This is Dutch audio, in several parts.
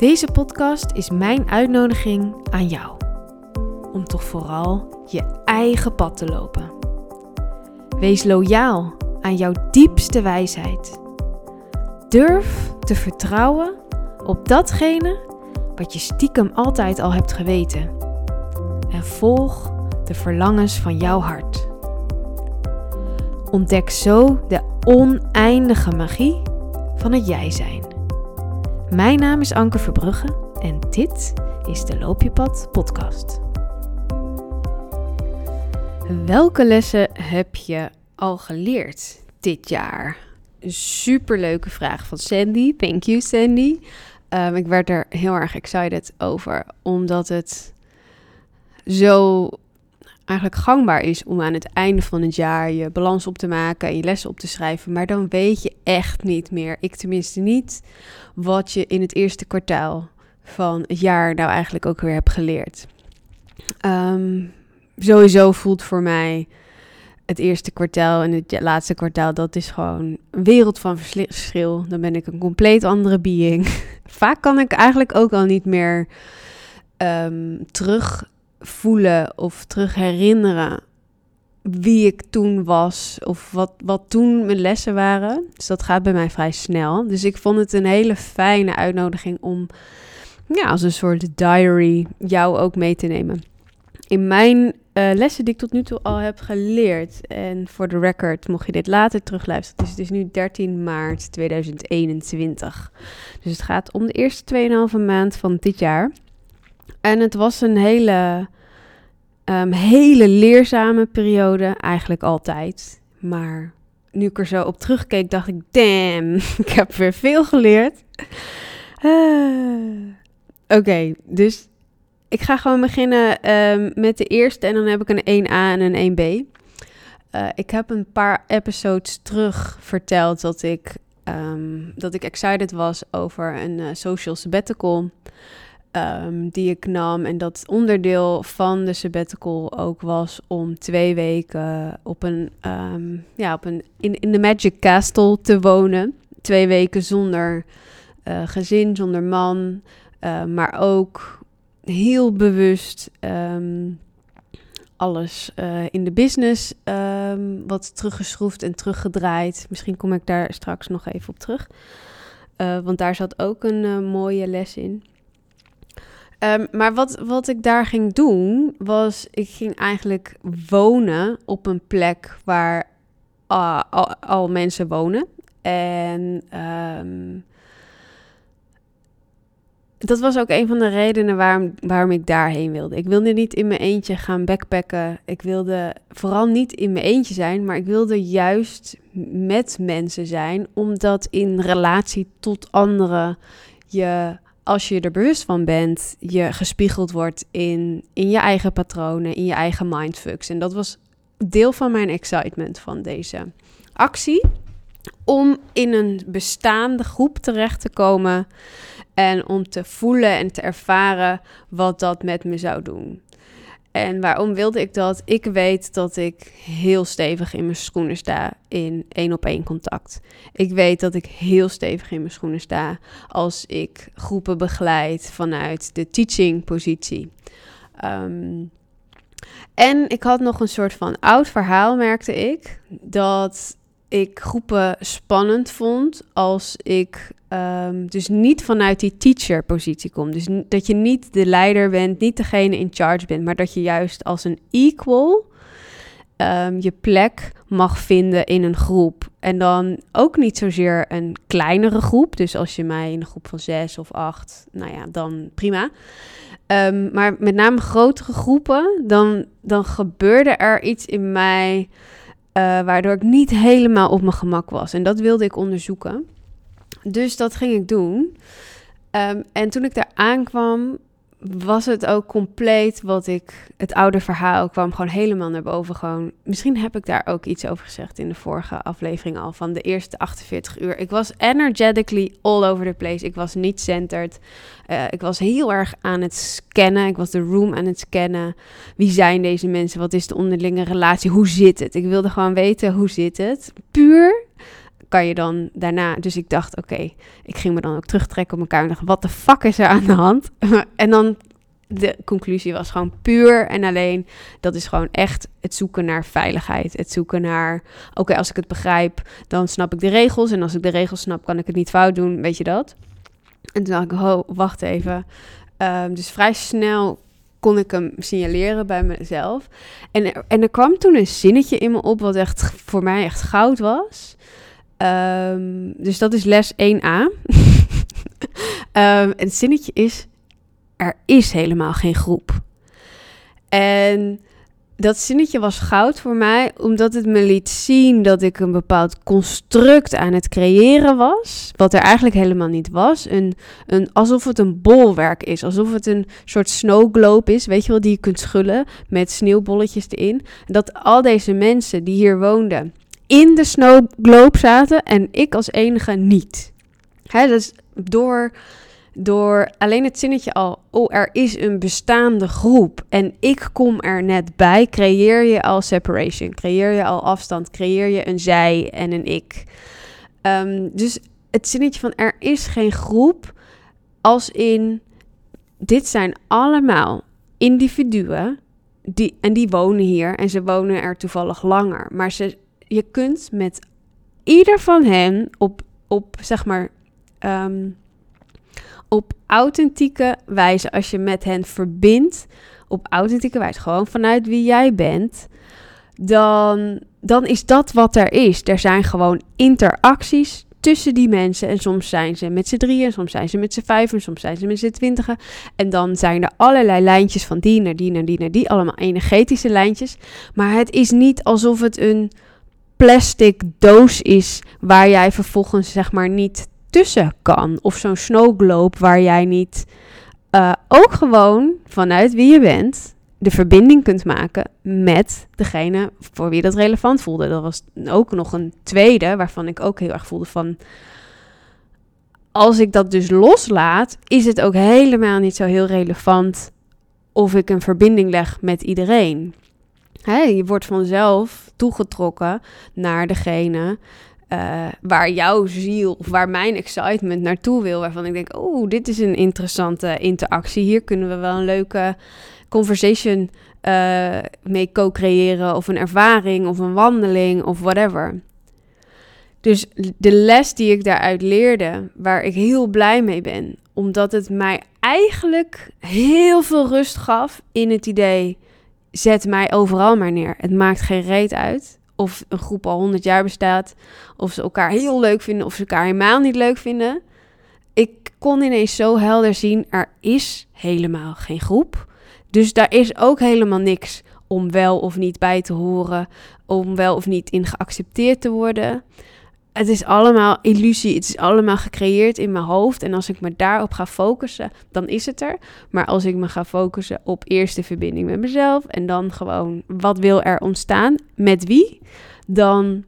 Deze podcast is mijn uitnodiging aan jou. Om toch vooral je eigen pad te lopen. Wees loyaal aan jouw diepste wijsheid. Durf te vertrouwen op datgene wat je stiekem altijd al hebt geweten. En volg de verlangens van jouw hart. Ontdek zo de oneindige magie van het jij zijn. Mijn naam is Anke Verbrugge en dit is de Loop je podcast. Welke lessen heb je al geleerd dit jaar? Superleuke vraag van Sandy. Thank you Sandy. Um, ik werd er heel erg excited over, omdat het zo eigenlijk gangbaar is om aan het einde van het jaar je balans op te maken en je lessen op te schrijven. Maar dan weet je echt niet meer, ik tenminste niet, wat je in het eerste kwartaal van het jaar nou eigenlijk ook weer hebt geleerd. Um, sowieso voelt voor mij het eerste kwartaal en het laatste kwartaal, dat is gewoon een wereld van verschil. Dan ben ik een compleet andere being. Vaak kan ik eigenlijk ook al niet meer um, terug voelen of terug herinneren wie ik toen was of wat, wat toen mijn lessen waren. Dus dat gaat bij mij vrij snel. Dus ik vond het een hele fijne uitnodiging om ja, als een soort diary jou ook mee te nemen. In mijn uh, lessen die ik tot nu toe al heb geleerd. En voor de record, mocht je dit later terugluisteren. Dus het is nu 13 maart 2021. Dus het gaat om de eerste 2,5 maand van dit jaar. En het was een hele, um, hele leerzame periode, eigenlijk altijd. Maar nu ik er zo op terugkeek, dacht ik, damn, ik heb weer veel geleerd. Uh, Oké, dus ik ga gewoon beginnen um, met de eerste en dan heb ik een 1A en een 1B. Uh, ik heb een paar episodes terug verteld dat ik, um, dat ik excited was over een uh, social sabbatical. Um, die ik nam. En dat onderdeel van de sabbatical ook was om twee weken op een, um, ja, op een in, in de Magic Castle te wonen. Twee weken zonder uh, gezin, zonder man. Uh, maar ook heel bewust alles uh, in de business wat teruggeschroefd en teruggedraaid. Misschien kom ik daar straks nog even op terug. Uh, want daar zat ook een mooie les in. Um, maar wat, wat ik daar ging doen, was ik ging eigenlijk wonen op een plek waar al, mensen wonen. En um, dat was ook een van de redenen waarom, waarom ik daarheen wilde. Ik wilde niet in mijn eentje gaan backpacken. Ik wilde vooral niet in mijn eentje zijn, maar ik wilde juist met mensen zijn, omdat in relatie tot anderen je als je er bewust van bent, je gespiegeld wordt in, in je eigen patronen, in je eigen mindfucks. En dat was deel van mijn excitement van deze actie. Om in een bestaande groep terecht te komen en om te voelen en te ervaren wat dat met me zou doen. En waarom wilde ik dat? Ik weet dat ik heel stevig in mijn schoenen sta in één op één contact. Ik weet dat ik heel stevig in mijn schoenen sta als ik groepen begeleid vanuit de teaching positie. Um, en ik had nog een soort van oud verhaal, merkte ik, dat ik groepen spannend vond als ik um, dus niet vanuit die teacher-positie kom. Dus dat je niet de leider bent, niet degene in charge bent, maar dat je juist als een equal um, je plek mag vinden in een groep. En dan ook niet zozeer een kleinere groep. Dus als je mij in een groep van zes of acht, nou ja, dan prima. Um, maar met name grotere groepen, dan, dan gebeurde er iets in mij waardoor ik niet helemaal op mijn gemak was. En dat wilde ik onderzoeken. Dus dat ging ik doen. Um, en toen ik daar aankwam, was het ook compleet wat ik, het oude verhaal kwam gewoon helemaal naar boven. Gewoon, misschien heb ik daar ook iets over gezegd in de vorige aflevering al van de eerste 48 uur. Ik was energetically all over the place. Ik was niet centered. Uh, ik was heel erg aan het scannen. Ik was de room aan het scannen. Wie zijn deze mensen? Wat is de onderlinge relatie? Hoe zit het? Ik wilde gewoon weten hoe zit het. Puur kan je dan daarna... Dus ik dacht, oké, ik ging me dan ook terugtrekken op en dacht, wat de fuck is er aan de hand? en dan de conclusie was gewoon puur en alleen dat is gewoon echt het zoeken naar veiligheid. Het zoeken naar, oké, als ik het begrijp, dan snap ik de regels. En als ik de regels snap, kan ik het niet fout doen, weet je dat? En toen dacht ik, oh, wacht even. Ehm, dus vrij snel kon ik hem signaleren bij mezelf. En en er kwam toen een zinnetje in me op wat echt voor mij echt goud was. Ehm, dus dat is les 1a. um, het zinnetje is: er is helemaal geen groep. En dat zinnetje was goud voor mij, omdat het me liet zien dat ik een bepaald construct aan het creëren was, wat er eigenlijk helemaal niet was. Een, een, alsof het een bolwerk is, alsof het een soort snow globe is, weet je wel, die je kunt schullen met sneeuwbolletjes erin. Dat al deze mensen die hier woonden in de snow globe zaten en ik als enige niet. Hè, dus door door alleen het zinnetje al, oh, er is een bestaande groep en ik kom er net bij, creëer je al separation, creëer je al afstand, creëer je een zij en een ik. Ehm, dus het zinnetje van er is geen groep, als in dit zijn allemaal individuen die, en die wonen hier en ze wonen er toevallig langer. Maar ze, je kunt met ieder van hen op, op zeg maar, ehm, op authentieke wijze, als je met hen verbindt, op authentieke wijze, gewoon vanuit wie jij bent, dan, dan is dat wat er is. Er zijn gewoon interacties tussen die mensen. En soms zijn ze met z'n drieën, soms zijn ze met z'n vijven, soms zijn ze met z'n twintigen. En dan zijn er allerlei lijntjes van die naar die naar die naar die, allemaal energetische lijntjes. Maar het is niet alsof het een plastic doos is waar jij vervolgens zeg maar niet tussen kan. Of zo'n snowglobe waar jij niet uh, ook gewoon vanuit wie je bent de verbinding kunt maken met degene voor wie dat relevant voelde. Dat was ook nog een tweede waarvan ik ook heel erg voelde van als ik dat dus loslaat, is het ook helemaal niet zo heel relevant of ik een verbinding leg met iedereen. Je wordt vanzelf toegetrokken naar degene uh, waar jouw ziel of waar mijn excitement naartoe wil. Waarvan ik denk, oh, dit is een interessante interactie. Hier kunnen we wel een leuke conversation uh, mee co-creëren. Of een ervaring of een wandeling of whatever. Dus de les die ik daaruit leerde, waar ik heel blij mee ben, omdat het mij eigenlijk heel veel rust gaf in het idee: zet mij overal maar neer. Het maakt geen reet uit of een groep al 100 jaar bestaat, of ze elkaar heel leuk vinden of ze elkaar helemaal niet leuk vinden. Ik kon ineens zo helder zien, er is helemaal geen groep. Dus daar is ook helemaal niks om wel of niet bij te horen, om wel of niet in geaccepteerd te worden het is allemaal illusie. Het is allemaal gecreëerd in mijn hoofd. En als ik me daarop ga focussen, dan is het er. Maar als ik me ga focussen op eerst de verbinding met mezelf. En dan gewoon wat wil er ontstaan? Met wie? Dan.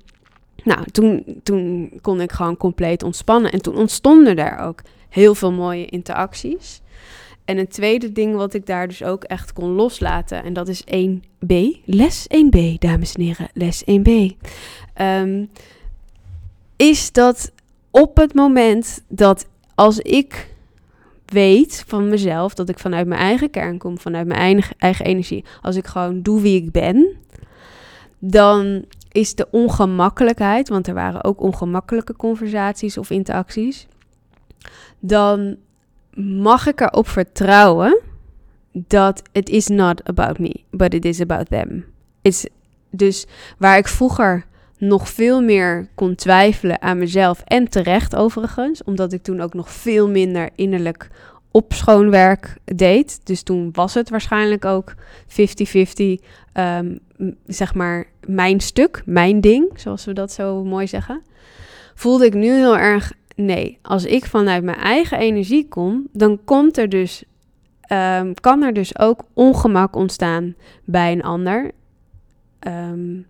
Nou, toen, toen kon ik gewoon compleet ontspannen. En toen ontstonden er ook heel veel mooie interacties. En een tweede ding wat ik daar dus ook echt kon loslaten. En dat is 1B. Les 1B, dames en heren. Les 1B. Um, ehm, is dat op het moment dat als ik weet van mezelf dat ik vanuit mijn eigen kern kom, vanuit mijn eigen, eigen energie, als ik gewoon doe wie ik ben, dan is de ongemakkelijkheid, want er waren ook ongemakkelijke conversaties of interacties, dan mag ik erop vertrouwen dat it is not about me, but it is about them. It's, dus waar ik vroeger nog veel meer kon twijfelen aan mezelf. En terecht overigens, omdat ik toen ook nog veel minder innerlijk opschoonwerk deed. Dus toen was het waarschijnlijk ook 50-50, ehm, zeg maar, mijn stuk, mijn ding, zoals we dat zo mooi zeggen. Voelde ik nu heel erg, nee, als ik vanuit mijn eigen energie kom, dan komt er dus, um, kan er dus ook ongemak ontstaan bij een ander. Um,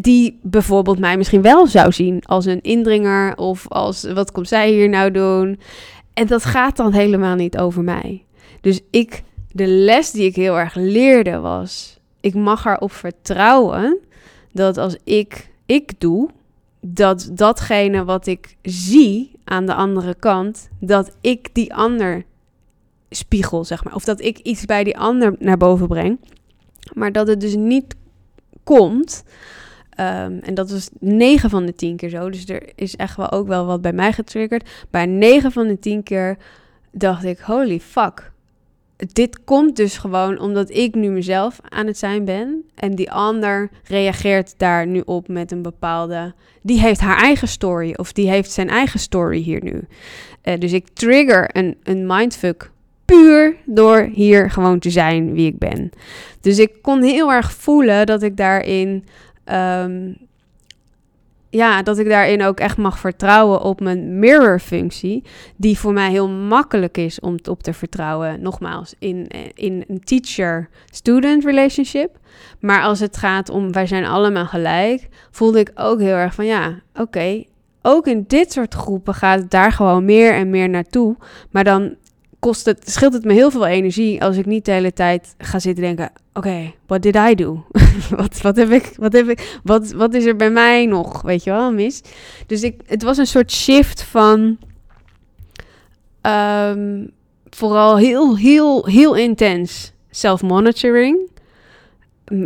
die bijvoorbeeld mij misschien wel zou zien als een indringer of als wat komt zij hier nou doen. En dat gaat dan helemaal niet over mij. Dus ik, de les die ik heel erg leerde was, ik mag erop vertrouwen dat als ik ik doe, dat datgene wat ik zie aan de andere kant, dat ik die ander spiegel, zeg maar. Of dat ik iets bij die ander naar boven breng. Maar dat het dus niet komt. Ehm, en dat was 9 van de 10 keer zo. Dus er is echt wel ook wel wat bij mij getriggerd. Bij 9 van de 10 keer dacht ik: holy fuck. Dit komt dus gewoon omdat ik nu mezelf aan het zijn ben. En die ander reageert daar nu op met een bepaalde. Die heeft haar eigen story. Of die heeft zijn eigen story hier nu. Uh, dus ik trigger een, een mindfuck puur door hier gewoon te zijn wie ik ben. Dus ik kon heel erg voelen dat ik daarin. Um, ja, dat ik daarin ook echt mag vertrouwen op mijn mirror-functie, die voor mij heel makkelijk is om op te vertrouwen. Nogmaals, in, in een teacher-student relationship. Maar als het gaat om wij zijn allemaal gelijk, voelde ik ook heel erg van ja, oké. ook in dit soort groepen gaat het daar gewoon meer en meer naartoe. Maar dan kost het, scheelt het me heel veel energie als ik niet de hele tijd ga zitten denken: oké, okay, what did I do? wat, wat heb ik, wat heb ik, wat, wat is er bij mij nog, weet je wel, mis? Dus ik, het was een soort shift van ehm, vooral heel, heel, heel intens self-monitoring.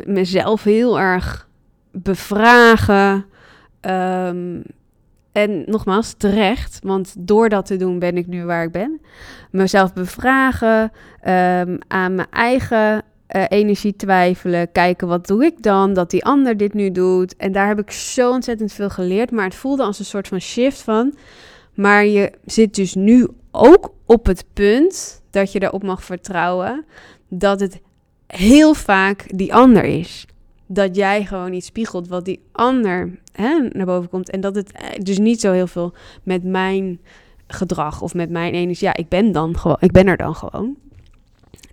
mezelf heel erg bevragen. Um, en nogmaals, terecht, want door dat te doen ben ik nu waar ik ben. Mezelf bevragen, um, aan mijn eigen uh, energie twijfelen, kijken wat doe ik dan, dat die ander dit nu doet. En daar heb ik zo ontzettend veel geleerd, maar het voelde als een soort van shift van. Maar je zit dus nu ook op het punt dat je erop mag vertrouwen dat het heel vaak die ander is dat jij gewoon niet spiegelt wat die ander hè, naar boven komt. En dat het eh, dus niet zo heel veel met mijn gedrag of met mijn energie. Ja, ik ben dan gewoon, ik ben er dan gewoon.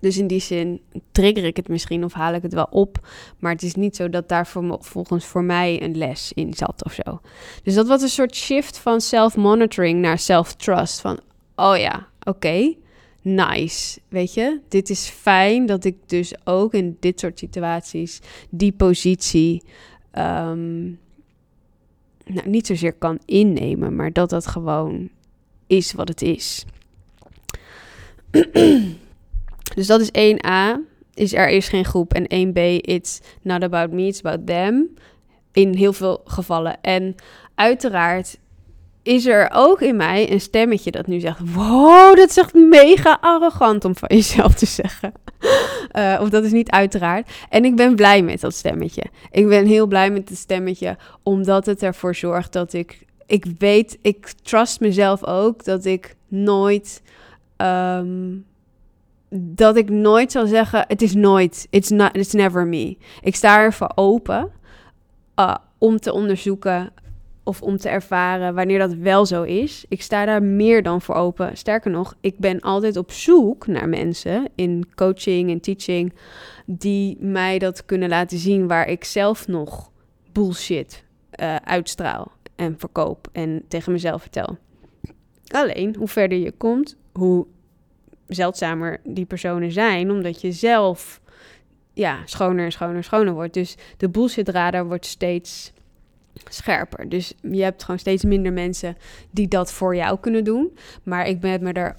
Dus in die zin trigger ik het misschien of haal ik het wel op. Maar het is niet zo dat daar volgens voor mij een les in zat of zo. Dus dat was een soort shift van self-monitoring naar self-trust. Van, oh ja, oké nice. Weet je, dit is fijn dat ik dus ook in dit soort situaties die positie um, nou, niet zozeer kan innemen, maar dat dat gewoon is wat het is. dus dat is 1a. Is er is geen groep. En 1b, it's not about me, it's about them. In heel veel gevallen. En uiteraard is er ook in mij een stemmetje dat nu zegt: Wow, dat is echt mega arrogant om van jezelf te zeggen. Uh, of dat is niet uiteraard. En ik ben blij met dat stemmetje. Ik ben heel blij met het stemmetje, omdat het ervoor zorgt dat ik. Ik weet, ik trust mezelf ook dat ik nooit. Um, dat ik nooit zal zeggen: Het is nooit. It's, not, it's never me. Ik sta ervoor open. Uh, om te onderzoeken of om te ervaren wanneer dat wel zo is. Ik sta daar meer dan voor open. Sterker nog, ik ben altijd op zoek naar mensen in coaching en teaching die mij dat kunnen laten zien waar ik zelf nog bullshit uh, uitstraal en verkoop en tegen mezelf vertel. Alleen, hoe verder je komt, hoe zeldzamer die personen zijn, omdat je zelf ja, schoner en schoner en schoner wordt. Dus de bullshit wordt steeds scherper. Dus je hebt gewoon steeds minder mensen die dat voor jou kunnen doen. Maar ik ben me er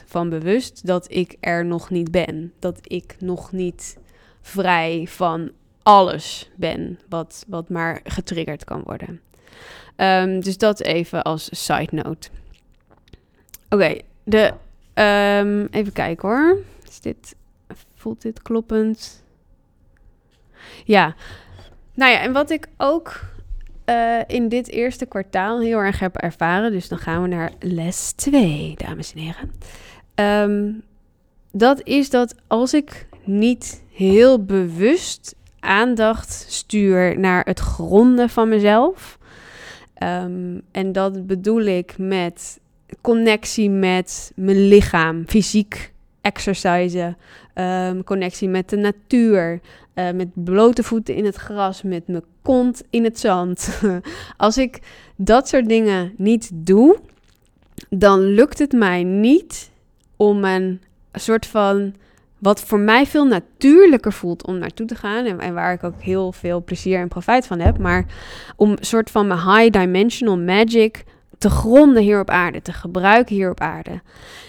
100% van bewust dat ik er nog niet ben. Dat ik nog niet vrij van alles ben wat, wat maar getriggerd kan worden. Um, dus dat even als side note. Oké, de um, even kijken hoor. Is dit, voelt dit kloppend? Ja, nou ja, en wat ik ook uh, in dit eerste kwartaal heel erg heb ervaren, dus dan gaan we naar les 2, dames en heren. Um, dat is dat als ik niet heel bewust aandacht stuur naar het gronden van mezelf. Um, en dat bedoel ik met connectie met mijn lichaam, fysiek exercisen, um, connectie met de natuur, uh, met blote voeten in het gras, met mijn kont in het zand. Als ik dat soort dingen niet doe, dan lukt het mij niet om een soort van wat voor mij veel natuurlijker voelt om naartoe te gaan. En, en, waar ik ook heel veel plezier en profijt van heb. Maar om een soort van mijn high dimensional magic te gronden hier op aarde. Te gebruiken hier op aarde.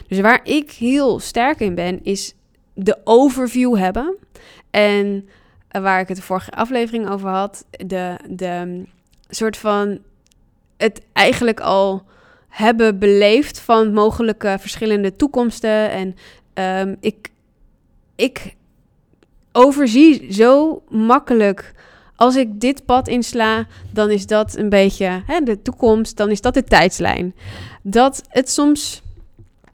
Dus waar ik heel sterk in ben, is de overview hebben. En waar ik het de vorige aflevering over had. De, de soort van het eigenlijk al hebben beleefd van mogelijke verschillende toekomsten. En um, ik, ik overzie zo makkelijk. Als ik dit pad insla, dan is dat een beetje hè, de toekomst, dan is dat de tijdslijn. Dat het soms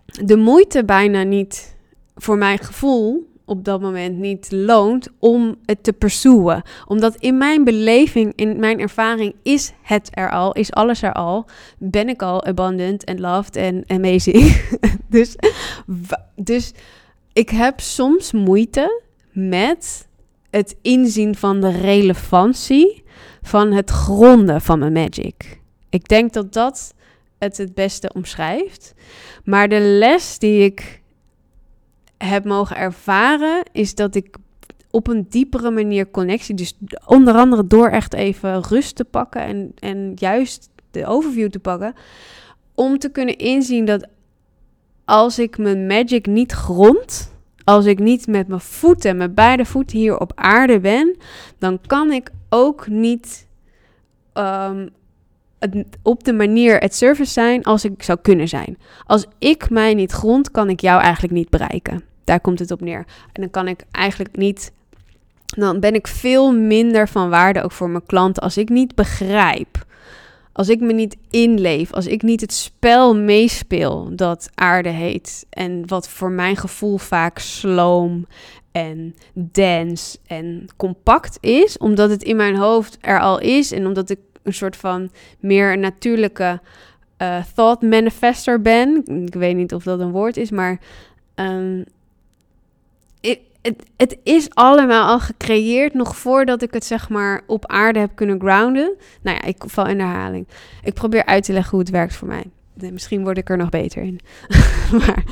de moeite bijna niet, voor mijn gevoel, op dat moment niet loont om het te pursueren. Omdat in mijn beleving, in mijn ervaring, is het er al, is alles er al. Ben ik al abundant en loved en amazing. dus, dus ik heb soms moeite met het inzien van de relevantie van het gronden van mijn magic. Ik denk dat dat het het beste omschrijft. Maar de les die ik heb mogen ervaren, is dat ik op een diepere manier connectie, dus onder andere door echt even rust te pakken en, en juist de overview te pakken, om te kunnen inzien dat als ik mijn magic niet grond, als ik niet met mijn voeten, mijn beide voeten hier op aarde ben, dan kan ik ook niet um, op de manier het service zijn als ik zou kunnen zijn. Als ik mij niet grond, kan ik jou eigenlijk niet bereiken. Daar komt het op neer. En dan kan ik eigenlijk niet. Dan ben ik veel minder van waarde ook voor mijn klanten als ik niet begrijp. Als ik me niet inleef, als ik niet het spel meespeel dat aarde heet. En wat voor mijn gevoel vaak sloom en dance en compact is, omdat het in mijn hoofd er al is en omdat ik een soort van meer natuurlijke uh, thought manifester ben. Ik weet niet of dat een woord is, maar um, het, het is allemaal al gecreëerd nog voordat ik het zeg maar op aarde heb kunnen grounden. Nou ja, ik val in herhaling. Ik probeer uit te leggen hoe het werkt voor mij. misschien word ik er nog beter in. maar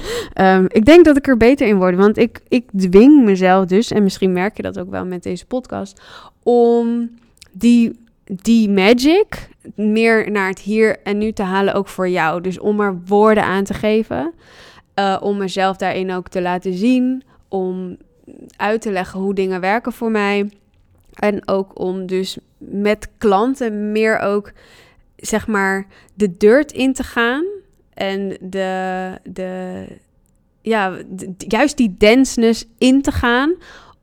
um, ik denk dat ik er beter in word. Want ik, ik dwing mezelf dus, en misschien merk je dat ook wel met deze podcast, om die die magic meer naar het hier en nu te halen, ook voor jou. Dus om er woorden aan te geven, uh, om mezelf daarin ook te laten zien, om uit te leggen hoe dingen werken voor mij. En ook om dus met klanten meer ook, zeg maar, de dirt in te gaan. En de, de ja, juist die denseness in te gaan.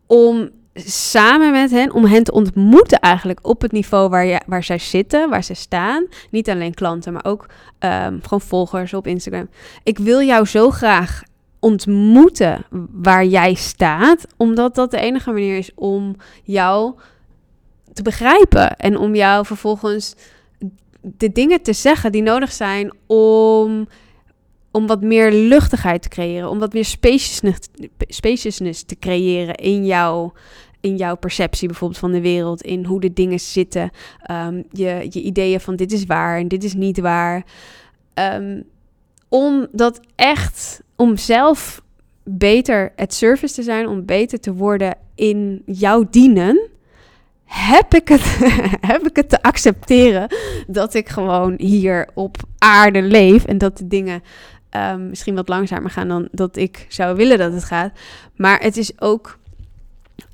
Om samen met hen, om hen te ontmoeten eigenlijk op het niveau waar, je, waar zij zitten, waar ze staan. Niet alleen klanten, maar ook um, gewoon volgers op Instagram. Ik wil jou zo graag ontmoeten waar jij staat, omdat dat de enige manier is om jou te begrijpen en om jou vervolgens de dingen te zeggen die nodig zijn om, om wat meer luchtigheid te creëren, om wat meer spaciousness, te creëren in jouw, in jouw perceptie bijvoorbeeld van de wereld, in hoe de dingen zitten, um, je, je ideeën van dit is waar en dit is niet waar. Um, om dat echt om zelf beter het service te zijn, om beter te worden in jouw dienen, heb ik het, heb ik het te accepteren dat ik gewoon hier op aarde leef en dat de dingen um, misschien wat langzamer gaan dan dat ik zou willen dat het gaat. Maar het is ook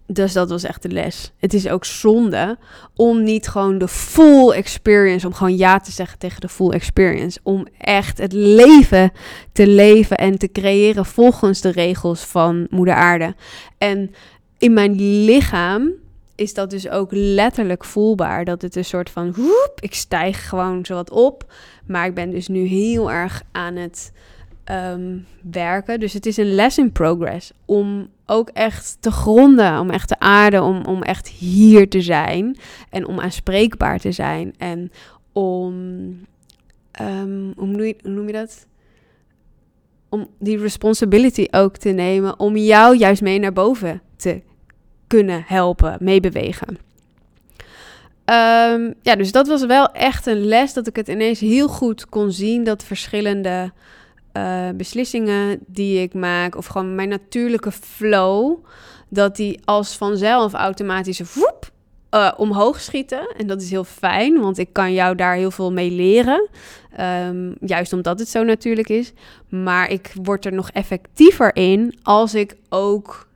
dus dat was echt de les. Het is ook zonde om niet gewoon de full experience, om gewoon ja te zeggen tegen de full experience. Om echt het leven te leven en te creëren volgens de regels van Moeder Aarde. En in mijn lichaam is dat dus ook letterlijk voelbaar. Dat het een soort van, woep, ik stijg gewoon zo wat op. Maar ik ben dus nu heel erg aan het um, werken. Dus het is een les in progress om ook echt te gronden, om echt te aarden, om, om echt hier te zijn en om aanspreekbaar te zijn en om, hoe, noem je, hoe noem je dat? Om die responsibility ook te nemen, om jou juist mee naar boven te kunnen helpen, meebewegen. Um, ja, dus dat was wel echt een les dat ik het ineens heel goed kon zien dat verschillende eh, beslissingen die ik maak, of gewoon mijn natuurlijke flow, dat die als vanzelf automatisch woep, uh, omhoog schieten. En dat is heel fijn, want ik kan jou daar heel veel mee leren. Um, juist omdat het zo natuurlijk is. Maar ik word er nog effectiever in als ik ook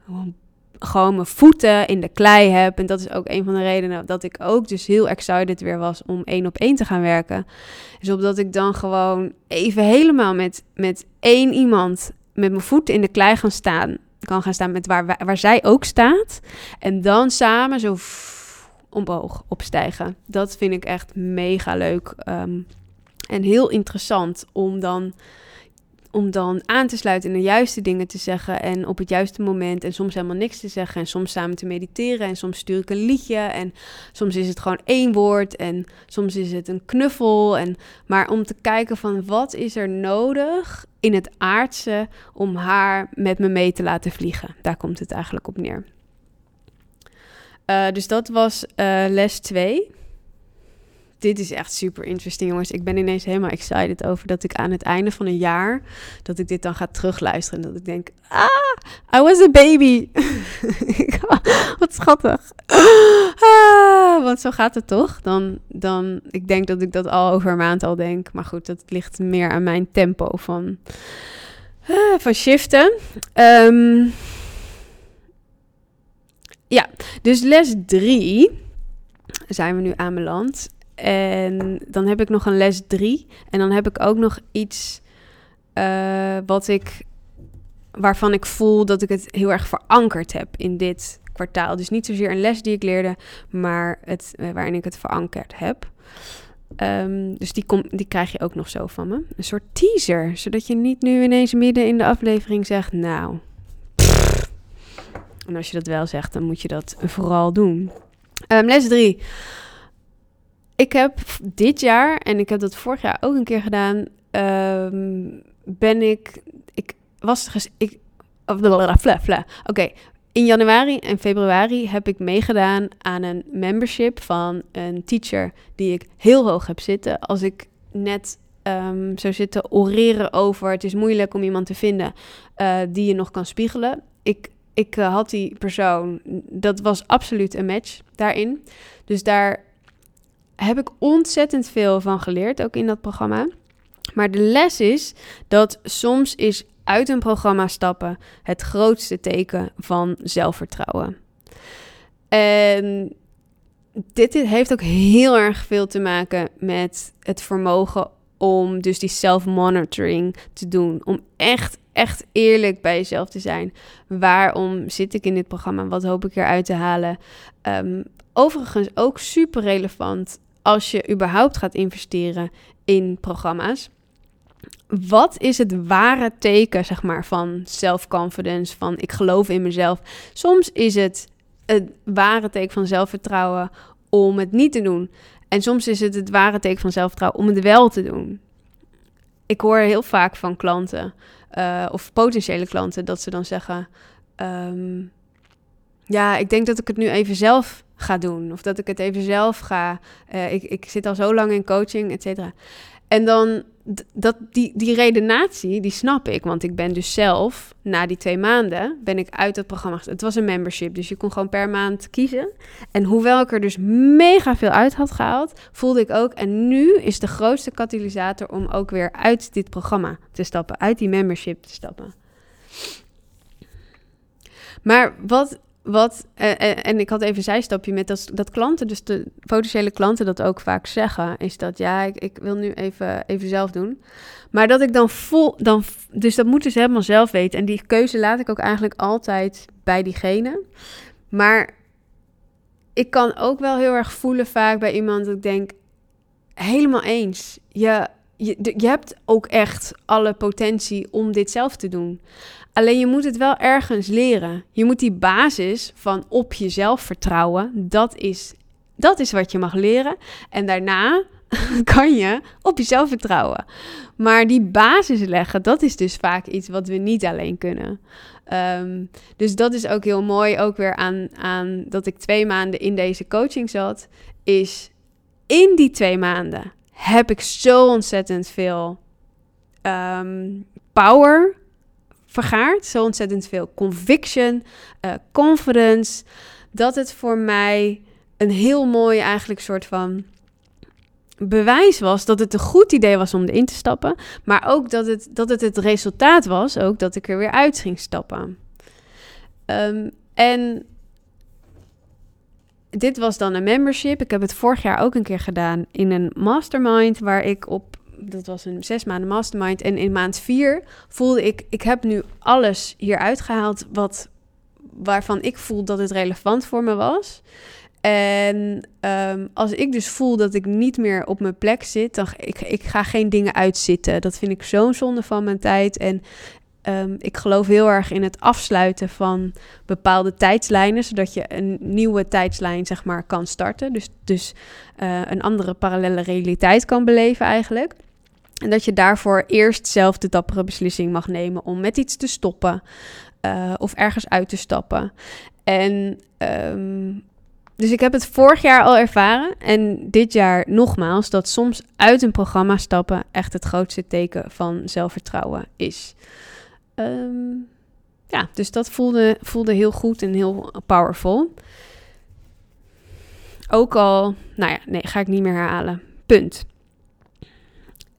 gewoon mijn voeten in de klei heb. En dat is ook een van de redenen dat ik ook dus heel excited weer was om één op één te gaan werken. Dus opdat ik dan gewoon even helemaal met, met één iemand met mijn voeten in de klei gaan staan. Kan gaan staan met waar, waar zij ook staat. En dan samen zo omhoog opstijgen. Dat vind ik echt mega leuk. Um, en heel interessant om dan om dan aan te sluiten en de juiste dingen te zeggen en op het juiste moment en soms helemaal niks te zeggen en soms samen te mediteren en soms stuur ik een liedje en soms is het gewoon één woord en soms is het een knuffel en maar om te kijken van wat is er nodig in het aardse om haar met me mee te laten vliegen. Daar komt het eigenlijk op neer. Uh, dus dat was uh, les 2 dit is echt super interesting, jongens. Ik ben ineens helemaal excited over dat ik aan het einde van een jaar... dat ik dit dan ga terugluisteren. En dat ik denk, ah, I was a baby. Wat schattig. Ah, want zo gaat het toch? Dan, dan, ik denk dat ik dat al over een maand al denk. Maar goed, dat ligt meer aan mijn tempo van, uh, van shiften. Um, ja, dus les drie zijn we nu aanbeland. En dan heb ik nog een les drie. En dan heb ik ook nog iets uh, wat ik, waarvan ik voel dat ik het heel erg verankerd heb in dit kwartaal. Dus niet zozeer een les die ik leerde, maar het, uh, waarin ik het verankerd heb. Um, dus die, die krijg je ook nog zo van me. Een soort teaser, zodat je niet nu ineens midden in de aflevering zegt, nou. En als je dat wel zegt, dan moet je dat vooral doen. Um, les 3. Ik heb dit jaar, en ik heb dat vorig jaar ook een keer gedaan, um, ben ik, ik was, ik, Oké, in januari en februari heb ik meegedaan aan een membership van een teacher die ik heel hoog heb zitten. Als ik net um, zou zitten oreren over, het is moeilijk om iemand te vinden uh, die je nog kan spiegelen. Ik, ik uh, had die persoon, dat was absoluut een match daarin. Dus daar heb ik ontzettend veel van geleerd, ook in dat programma. Maar de les is dat soms is uit een programma stappen het grootste teken van zelfvertrouwen. En dit heeft ook heel erg veel te maken met het vermogen om dus die self-monitoring te doen. Om echt, echt eerlijk bij jezelf te zijn. Waarom zit ik in dit programma? Wat hoop ik eruit te halen? Um, overigens ook super relevant als je überhaupt gaat investeren in programma's. Wat is het ware teken, zeg maar, van self-confidence, van ik geloof in mezelf? Soms is het het ware teken van zelfvertrouwen om het niet te doen. En soms is het het ware teken van zelfvertrouwen om het wel te doen. Ik hoor heel vaak van klanten uh, of potentiële klanten dat ze dan zeggen: um, Ja, ik denk dat ik het nu even zelf ga doen. Of dat ik het even zelf ga. Uh, ik, ik zit al zo lang in coaching, et cetera. En dan, dat, die, die redenatie, die snap ik. Want ik ben dus zelf, na die twee maanden, ben ik uit het programma. Het was een membership, dus je kon gewoon per maand kiezen. En hoewel ik er dus mega veel uit had gehaald, voelde ik ook... En nu is de grootste katalysator om ook weer uit dit programma te stappen. Uit die membership te stappen. Maar wat wat, uh, en ik had even een zijstapje met dat, dat klanten, dus de potentiële klanten dat ook vaak zeggen, is dat ja, ik, ik wil nu even, even zelf doen. Maar dat ik dan vol, dan, dus dat moeten ze helemaal zelf weten. En die keuze laat ik ook eigenlijk altijd bij diegene. Maar ik kan ook wel heel erg voelen vaak bij iemand dat ik denk, helemaal eens. Je, je, je hebt ook echt alle potentie om dit zelf te doen. Alleen je moet het wel ergens leren. Je moet die basis van op jezelf vertrouwen, dat is, dat is wat je mag leren. En daarna kan je op jezelf vertrouwen. Maar die basis leggen, dat is dus vaak iets wat we niet alleen kunnen. Um, dus dat is ook heel mooi, ook weer aan, aan dat ik twee maanden in deze coaching zat, is in die twee maanden heb ik zo ontzettend veel um, power vergaart. Zo ontzettend veel conviction, uh, confidence. Dat het voor mij een heel mooi eigenlijk soort van bewijs was dat het een goed idee was om erin te stappen. Maar ook dat het, dat het het resultaat was, ook dat ik er weer uit ging stappen. Ehm, en dit was dan een membership. Ik heb het vorig jaar ook een keer gedaan in een mastermind waar ik op dat was een zes maanden mastermind. En in maand vier voelde ik, ik heb nu alles hieruit gehaald wat, waarvan ik voel dat het relevant voor me was. En ehm, als ik dus voel dat ik niet meer op mijn plek zit, dan ik, ik ga geen dingen uitzitten. Dat vind ik zo'n zonde van mijn tijd. En Ehm, ik geloof heel erg in het afsluiten van bepaalde tijdslijnen, zodat je een nieuwe tijdslijn zeg maar kan starten. Dus, dus uh, een andere parallele realiteit kan beleven eigenlijk. En dat je daarvoor eerst zelf de dappere beslissing mag nemen om met iets te stoppen uh, of ergens uit te stappen. En um, dus ik heb het vorig jaar al ervaren en dit jaar nogmaals dat soms uit een programma stappen echt het grootste teken van zelfvertrouwen is. Ehm, ja, dus dat voelde, voelde heel goed en heel powerful. Ook al, nou ja, nee, ga ik niet meer herhalen. Punt.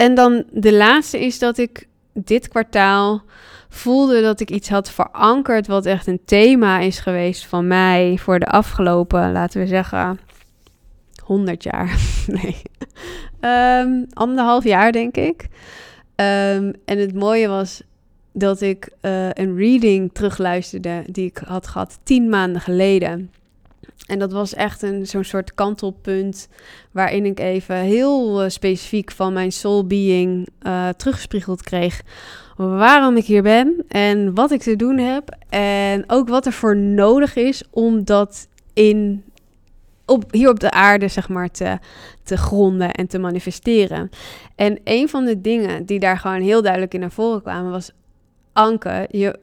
En dan de laatste is dat ik dit kwartaal voelde dat ik iets had verankerd wat echt een thema is geweest van mij voor de afgelopen, laten we zeggen, 100 jaar. nee, um, anderhalf jaar denk ik. Um, en het mooie was, dat ik uh, een reading terugluisterde die ik had gehad tien maanden geleden. En dat was echt een zo'n soort kantelpunt waarin ik even heel uh, specifiek van mijn soul being uh, teruggespiegeld kreeg waarom ik hier ben en wat ik te doen heb en ook wat er voor nodig is om dat in op, hier op de aarde, zeg maar, te, te gronden en te manifesteren. En een van de dingen die daar gewoon heel duidelijk in naar voren kwamen, was Anke, je,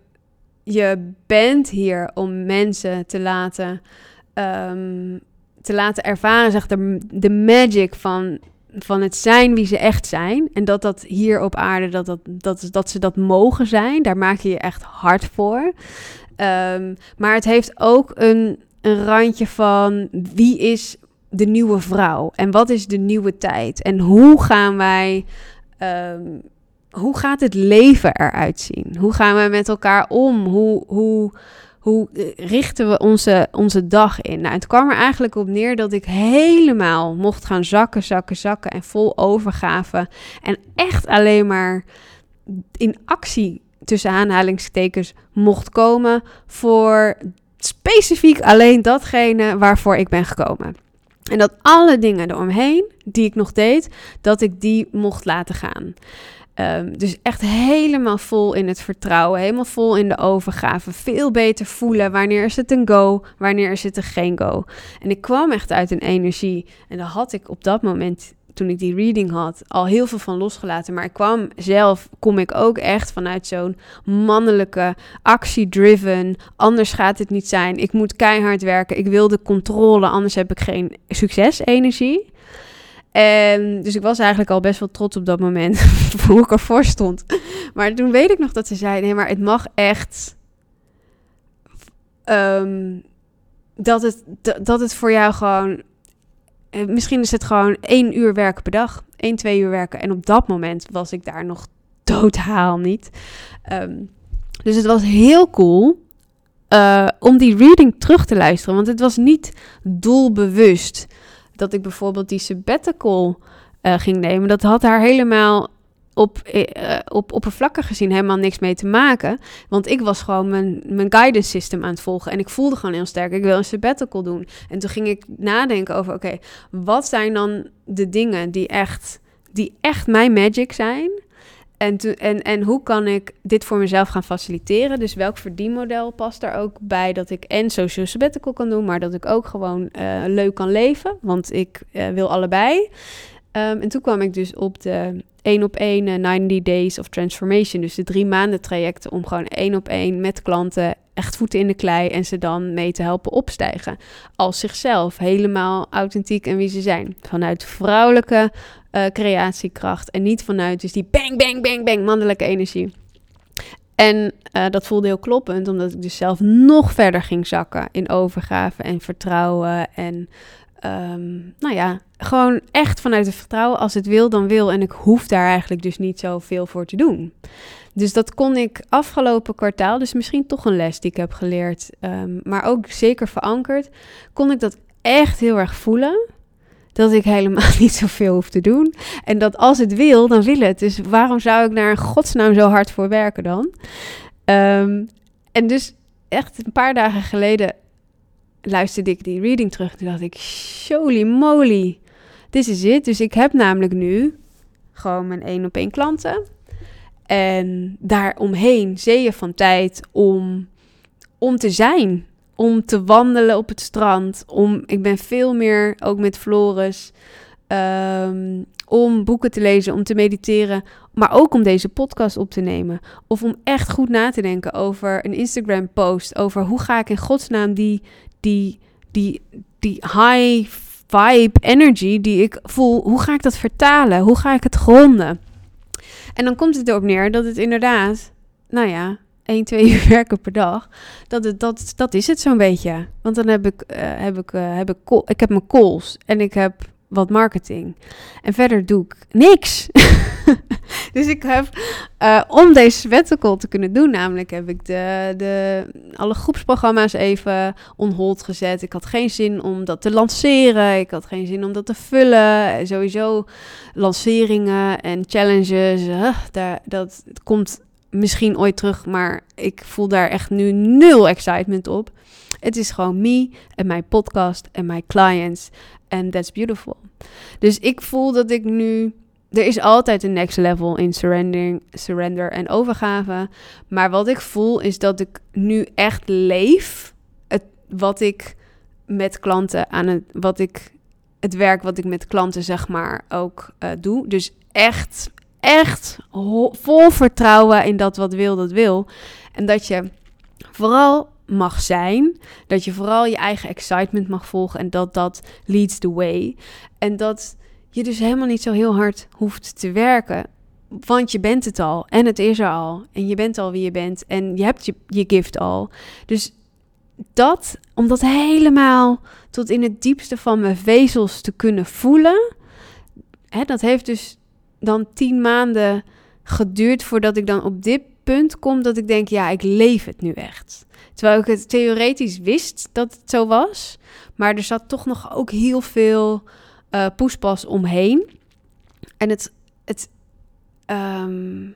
je bent hier om mensen te laten, um, te laten ervaren, zeg, de, de magic van, van het zijn wie ze echt zijn. En dat dat hier op aarde, dat, dat, dat, dat ze dat mogen zijn. Daar maak je je echt hard voor. Um, maar het heeft ook een, een randje van wie is de nieuwe vrouw? En wat is de nieuwe tijd? En hoe gaan wij... Um, hoe gaat het leven eruit zien? Hoe gaan we met elkaar om? Hoe, hoe, hoe richten we onze, onze dag in? Nou, het kwam er eigenlijk op neer dat ik helemaal mocht gaan zakken, zakken, zakken en vol overgave. En echt alleen maar in actie tussen aanhalingstekens mocht komen voor specifiek alleen datgene waarvoor ik ben gekomen. En dat alle dingen eromheen die ik nog deed, dat ik die mocht laten gaan. Um, dus echt helemaal vol in het vertrouwen, helemaal vol in de overgave. Veel beter voelen wanneer is het een go, wanneer is het een geen go. En ik kwam echt uit een energie. En daar had ik op dat moment, toen ik die reading had, al heel veel van losgelaten. Maar ik kwam zelf, kom ik ook echt vanuit zo'n mannelijke, actie-driven. Anders gaat het niet zijn. Ik moet keihard werken. Ik wil de controle, anders heb ik geen succes-energie. En dus ik was eigenlijk al best wel trots op dat moment hoe ik ervoor stond. Maar toen weet ik nog dat ze zei: nee, maar het mag echt. Um, dat, het, dat het voor jou gewoon. Eh, misschien is het gewoon één uur werken per dag. één, twee uur werken. En op dat moment was ik daar nog totaal niet. Um, dus het was heel cool uh, om die reading terug te luisteren. Want het was niet doelbewust dat ik bijvoorbeeld die sabbatical uh, ging nemen, dat had haar helemaal op, uh, op oppervlakkig gezien helemaal niks mee te maken. Want ik was gewoon mijn, mijn guidance system aan het volgen. En ik voelde gewoon heel sterk, ik wil een sabbatical doen. En toen ging ik nadenken over, oké, wat zijn dan de dingen die echt, die echt mijn magic zijn? En, en, en hoe kan ik dit voor mezelf gaan faciliteren? Dus welk verdienmodel past daar ook bij dat ik en social sabbatical kan doen, maar dat ik ook gewoon uh, leuk kan leven? Want ik uh, wil allebei. Um, en toen kwam ik dus op de één op één uh, 90 Days of Transformation. Dus de drie maanden trajecten om gewoon één op één met klanten echt voeten in de klei en ze dan mee te helpen opstijgen. Als zichzelf, helemaal authentiek en wie ze zijn. Vanuit vrouwelijke uh, creatiekracht en niet vanuit dus die bang, bang, bang, bang mannelijke energie. En uh, dat voelde heel kloppend, omdat ik dus zelf nog verder ging zakken in overgave en vertrouwen. En um, nou ja, gewoon echt vanuit het vertrouwen, als het wil, dan wil. En ik hoef daar eigenlijk dus niet zoveel voor te doen. Dus dat kon ik afgelopen kwartaal, dus misschien toch een les die ik heb geleerd, um, maar ook zeker verankerd, kon ik dat echt heel erg voelen. Dat ik helemaal niet zoveel hoef te doen. En dat als het wil, dan wil het. Dus waarom zou ik daar godsnaam zo hard voor werken dan? Um, en dus echt een paar dagen geleden luisterde ik die reading terug. Toen dacht ik, holy moly, dit is het. Dus ik heb namelijk nu gewoon mijn één op één klanten. En daaromheen zeeën van tijd om, om te zijn. Om te wandelen op het strand. Om, ik ben veel meer, ook met Floris, um, om boeken te lezen, om te mediteren. Maar ook om deze podcast op te nemen. Of om echt goed na te denken over een Instagram post. Over hoe ga ik in godsnaam die, die, die, die high vibe energy die ik voel, hoe ga ik dat vertalen? Hoe ga ik het gronden? En dan komt het erop neer dat het inderdaad, nou ja, 1, 2 uur werken per dag. Dat, het, dat, dat is het zo'n beetje. Want dan heb ik, uh, heb ik, uh, heb ik, ik heb mijn calls en ik heb wat marketing. En verder doe ik niks. dus ik heb, uh, om deze sabbatical te kunnen doen, namelijk heb ik de, de, alle groepsprogramma's even on hold gezet. Ik had geen zin om dat te lanceren. Ik had geen zin om dat te vullen. Sowieso lanceringen en challenges, uh, daar, dat komt misschien ooit terug, maar ik voel daar echt nu nul excitement op. Het is gewoon me en mijn podcast en mijn clients. En that's beautiful. Dus ik voel dat ik nu. Er is altijd een next level in surrendering, surrender en overgave. Maar wat ik voel is dat ik nu echt leef. Het, wat ik met klanten aan het. Wat ik, het werk wat ik met klanten zeg maar ook uh, doe. Dus echt, echt vol vertrouwen in dat wat wil, dat wil. En dat je vooral mag zijn. Dat je vooral je eigen excitement mag volgen en dat dat leads the way. En dat je dus helemaal niet zo heel hard hoeft te werken. Want je bent het al en het is er al. En je bent al wie je bent en je hebt je, je gift al. Dus dat, om dat helemaal tot in het diepste van mijn vezels te kunnen voelen. Hè, dat heeft dus dan tien maanden geduurd voordat ik dan op dit punt kom dat ik denk, ja, ik leef het nu echt. Terwijl ik het theoretisch wist dat het zo was. Maar er zat toch nog ook heel veel uh, poespas omheen. En het. het um,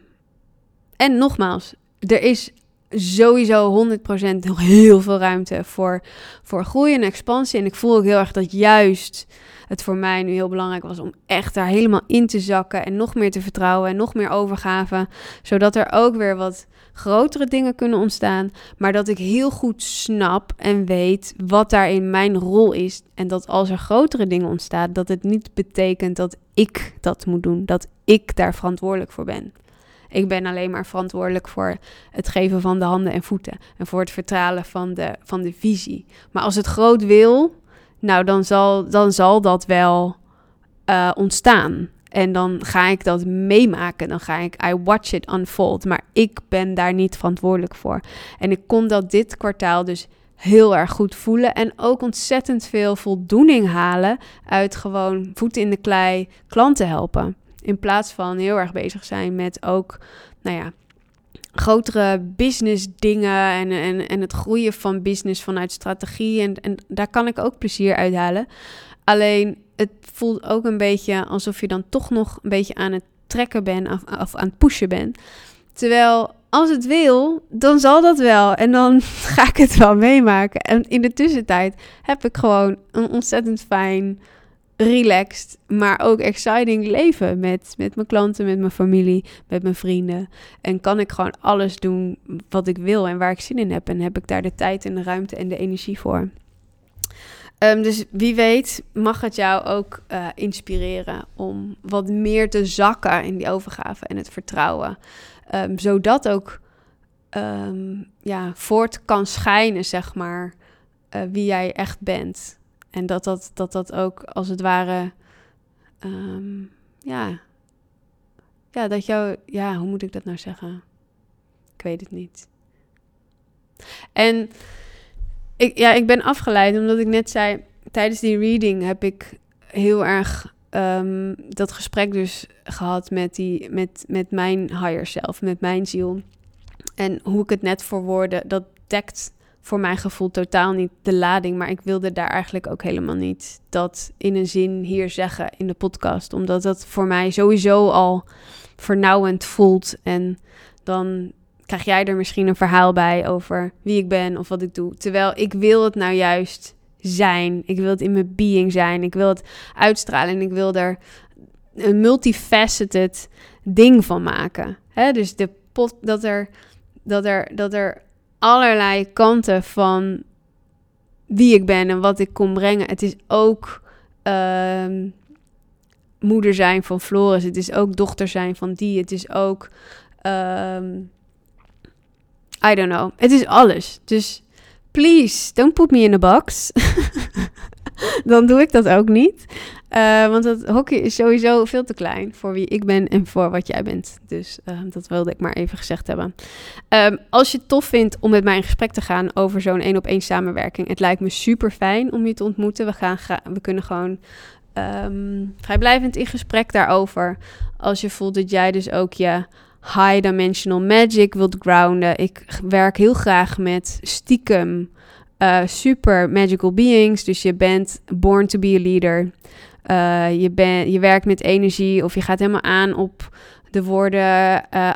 en nogmaals, er is sowieso 100% nog heel veel ruimte voor, voor groei en expansie. En ik voel ook heel erg dat juist het voor mij nu heel belangrijk was om echt daar helemaal in te zakken en nog meer te vertrouwen en nog meer overgave, zodat er ook weer wat grotere dingen kunnen ontstaan, maar dat ik heel goed snap en weet wat daarin mijn rol is en dat als er grotere dingen ontstaan, dat het niet betekent dat ik dat moet doen, dat ik daar verantwoordelijk voor ben. Ik ben alleen maar verantwoordelijk voor het geven van de handen en voeten en voor het vertalen van de, van de visie. Maar als het groot wil, nou dan zal, dan zal dat wel uh, ontstaan. En dan ga ik dat meemaken. Dan ga ik, I watch it unfold. Maar ik ben daar niet verantwoordelijk voor. En ik kon dat dit kwartaal dus heel erg goed voelen. En ook ontzettend veel voldoening halen uit gewoon voeten in de klei klanten helpen. In plaats van heel erg bezig zijn met ook, nou ja, grotere business dingen en, en, en het groeien van business vanuit strategie. En, en daar kan ik ook plezier uit halen. Alleen het voelt ook een beetje alsof je dan toch nog een beetje aan het trekken bent of, of aan het pushen bent. Terwijl als het wil, dan zal dat wel. En dan ga ik het wel meemaken. En in de tussentijd heb ik gewoon een ontzettend fijn relaxed, maar ook exciting leven met, met mijn klanten, met mijn familie, met mijn vrienden. En kan ik gewoon alles doen wat ik wil en waar ik zin in heb. En heb ik daar de tijd en de ruimte en de energie voor. Um, dus wie weet mag het jou ook uh, inspireren om wat meer te zakken in die overgave en het vertrouwen. Um, zodat ook um, ja, voort kan schijnen, zeg maar, uh, wie jij echt bent. En dat dat, dat dat ook als het ware, ja, ja, dat jou, ja, hoe moet ik dat nou zeggen? Ik weet het niet. En ik, ja, ik ben afgeleid omdat ik net zei, tijdens die reading heb ik heel erg ehm, dat gesprek dus gehad met, die, met, met mijn higher self, met mijn ziel. En hoe ik het net verwoordde, dat dekt voor mijn gevoel totaal niet de lading. Maar ik wilde daar eigenlijk ook helemaal niet dat in een zin hier zeggen in de podcast. Omdat dat voor mij sowieso al vernauwend voelt. En dan krijg jij er misschien een verhaal bij over wie ik ben of wat ik doe. Terwijl ik wil het nou juist zijn. Ik wil het in mijn being zijn. Ik wil het uitstralen en ik wil er een multifaceted ding van maken. Dus de pot, dat, er, dat, er, dat er allerlei kanten van wie ik ben en wat ik kom brengen. Het is ook ehm, moeder zijn van Floris. Het is ook dochter zijn van die. Het is ook. Ehm, I don't know. Het is alles. Dus please, don't put me in a box. Dan doe ik dat ook niet. Uh, want dat hokje is sowieso veel te klein voor wie ik ben en voor wat jij bent. Dus uh, dat wilde ik maar even gezegd hebben. Um, als je het tof vindt om met mij in gesprek te gaan over zo'n één op één samenwerking. Het lijkt me super fijn om je te ontmoeten. We, gaan we kunnen gewoon um, vrijblijvend in gesprek daarover. Als je voelt dat jij dus ook je high dimensional magic wilt grounden. Ik werk heel graag met stiekem uh, super magical beings. Dus je bent born to be a leader. Uh, je, ben, je werkt met energie of je gaat helemaal aan op de woorden uh,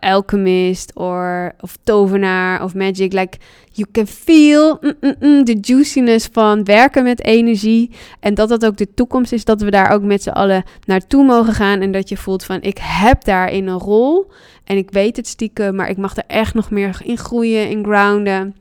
alchemist of tovenaar of magic. Like you can feel mm, mm, mm, de juiciness van werken met energie. En dat dat ook de toekomst is. Dat we daar ook met z'n allen naartoe mogen gaan. En dat je voelt van ik heb daarin een rol. En ik weet het stiekem, maar ik mag er echt nog meer in groeien, in grounden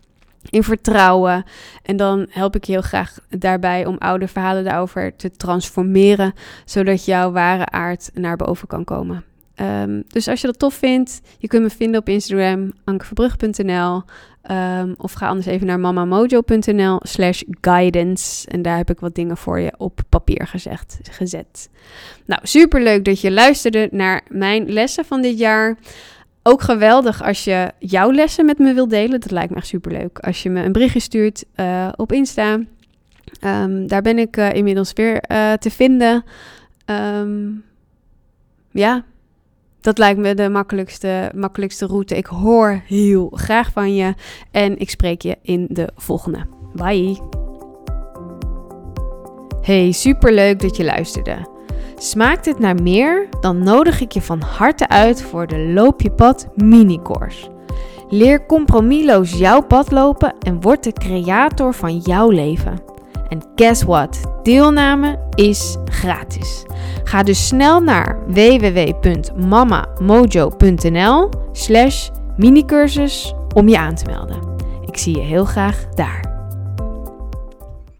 in vertrouwen. En dan help ik je heel graag daarbij om oude verhalen daarover te transformeren, zodat jouw ware aard naar boven kan komen. Ehm, dus als je dat tof vindt, je kunt me vinden op Instagram, ankeverbrug.nl. Um, of ga anders even naar mamamojo.nl slash guidance. En daar heb ik wat dingen voor je op papier gezegd, gezet. Nou, super leuk dat je luisterde naar mijn lessen van dit jaar. Ook geweldig als je jouw lessen met me wilt delen. Dat lijkt me echt super leuk. Als je me een berichtje stuurt uh, op Insta. Um, daar ben ik uh, inmiddels weer uh, te vinden. Um, ja, dat lijkt me de makkelijkste, makkelijkste route. Ik hoor heel graag van je. En ik spreek je in de volgende. Bye. Hey, super leuk dat je luisterde. Smaakt het naar meer? Dan nodig ik je van harte uit voor de Loop je pad mini-course. Leer compromisloos jouw pad lopen en word de creator van jouw leven. En guess what? Deelname is gratis. Ga dus snel naar www.mamamojo.nl slash minicursus om je aan te melden. Ik zie je heel graag daar.